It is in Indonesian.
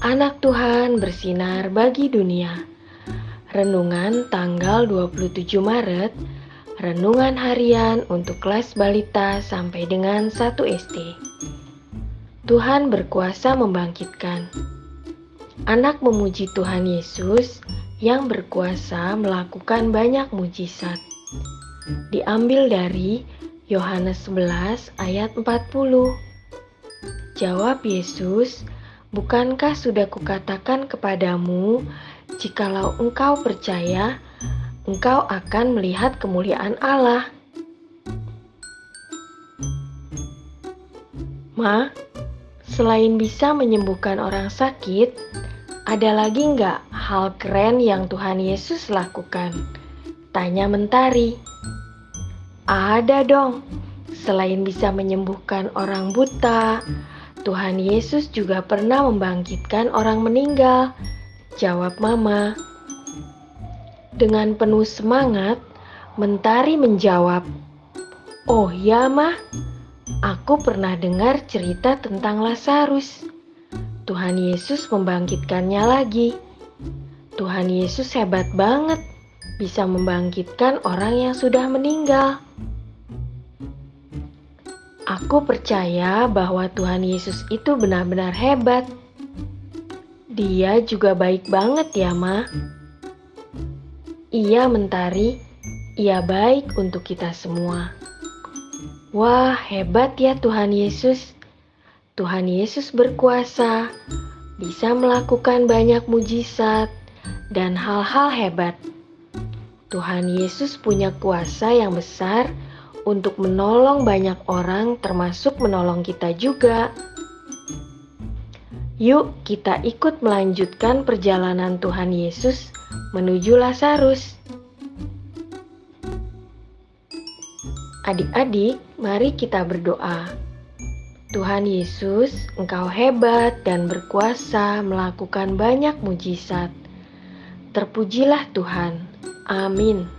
Anak Tuhan bersinar bagi dunia. Renungan tanggal 27 Maret. Renungan harian untuk kelas balita sampai dengan 1 SD. Tuhan berkuasa membangkitkan. Anak memuji Tuhan Yesus yang berkuasa melakukan banyak mujizat. Diambil dari Yohanes 11 ayat 40. Jawab Yesus, Bukankah sudah kukatakan kepadamu, jikalau engkau percaya, engkau akan melihat kemuliaan Allah. Ma, selain bisa menyembuhkan orang sakit, ada lagi nggak hal keren yang Tuhan Yesus lakukan? Tanya Mentari. Ada dong, selain bisa menyembuhkan orang buta, Tuhan Yesus juga pernah membangkitkan orang meninggal. Jawab Mama. Dengan penuh semangat, Mentari menjawab, "Oh ya, Mah. Aku pernah dengar cerita tentang Lazarus. Tuhan Yesus membangkitkannya lagi. Tuhan Yesus hebat banget, bisa membangkitkan orang yang sudah meninggal." Aku percaya bahwa Tuhan Yesus itu benar-benar hebat. Dia juga baik banget ya, Ma. Iya, Mentari. Ia baik untuk kita semua. Wah, hebat ya Tuhan Yesus. Tuhan Yesus berkuasa, bisa melakukan banyak mujizat dan hal-hal hebat. Tuhan Yesus punya kuasa yang besar untuk menolong banyak orang, termasuk menolong kita juga. Yuk, kita ikut melanjutkan perjalanan Tuhan Yesus menuju Lazarus. Adik-adik, mari kita berdoa. Tuhan Yesus, Engkau hebat dan berkuasa melakukan banyak mujizat. Terpujilah Tuhan. Amin.